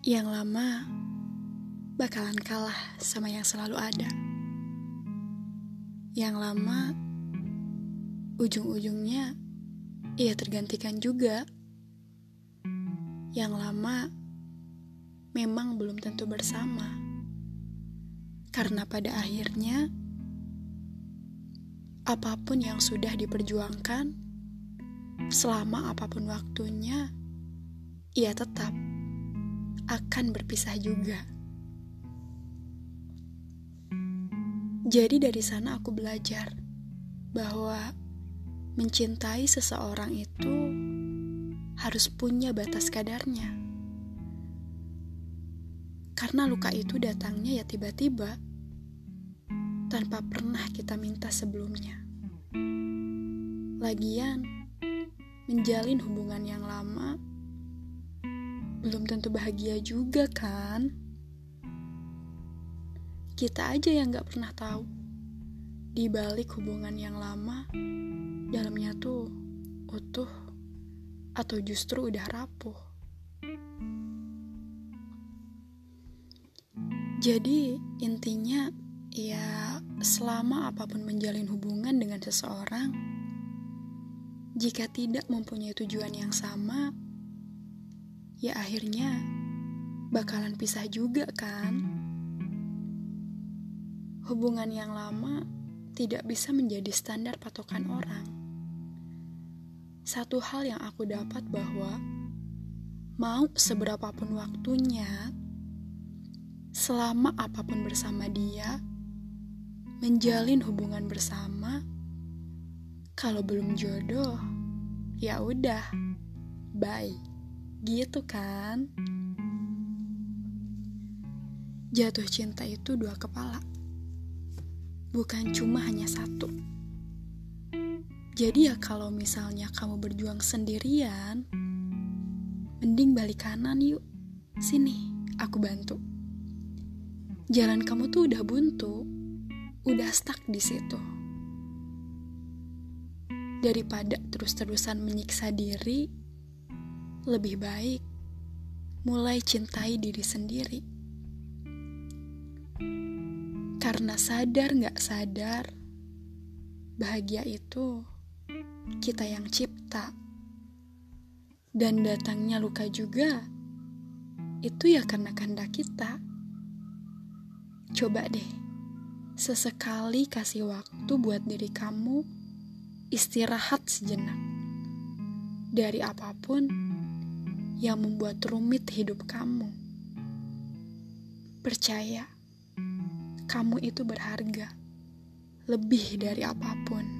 Yang lama bakalan kalah sama yang selalu ada. Yang lama ujung-ujungnya ia tergantikan juga. Yang lama memang belum tentu bersama. Karena pada akhirnya apa pun yang sudah diperjuangkan selama apa pun waktunya ia tetap akan berpisah juga. Jadi dari sana aku belajar bahwa mencintai seseorang itu harus punya batas kadarnya. Karena luka itu datangnya ya tiba-tiba, tanpa pernah kita minta sebelumnya. Lagian, menjalin hubungan yang lama belum tentu bahagia juga kan? Kita aja yang gak pernah tahu. Di balik hubungan yang lama, dalamnya tuh utuh atau justru udah rapuh. Jadi intinya ya selama apa pun menjalin hubungan dengan seseorang, jika tidak mempunyai tujuan yang sama, ya akhirnya bakalan pisah juga kan? Hubungan yang lama tidak bisa menjadi standar patokan orang. Satu hal yang aku dapat bahwa mau seberapapun waktunya, selama apa pun bersama dia, menjalin hubungan bersama, kalau belum jodoh, ya udah, bye. Gitu kan? Jatuh cinta itu dua kepala. Bukan cuma hanya satu. Jadi ya kalau misalnya kamu berjuang sendirian, mending balik kanan yuk. Sini, aku bantu jalan kamu tuh udah buntu, udah stuck di situ. Daripada terus-terusan menyiksa diri, lebih baik mulai cintai diri sendiri. Karena sadar gak sadar, bahagia itu kita yang cipta. Dan datangnya luka juga, itu ya karena kehendak kita. Coba deh, sesekali kasih waktu buat diri kamu istirahat sejenak dari apa pun yang membuat rumit hidup kamu. Percaya, kamu itu berharga lebih dari apa pun.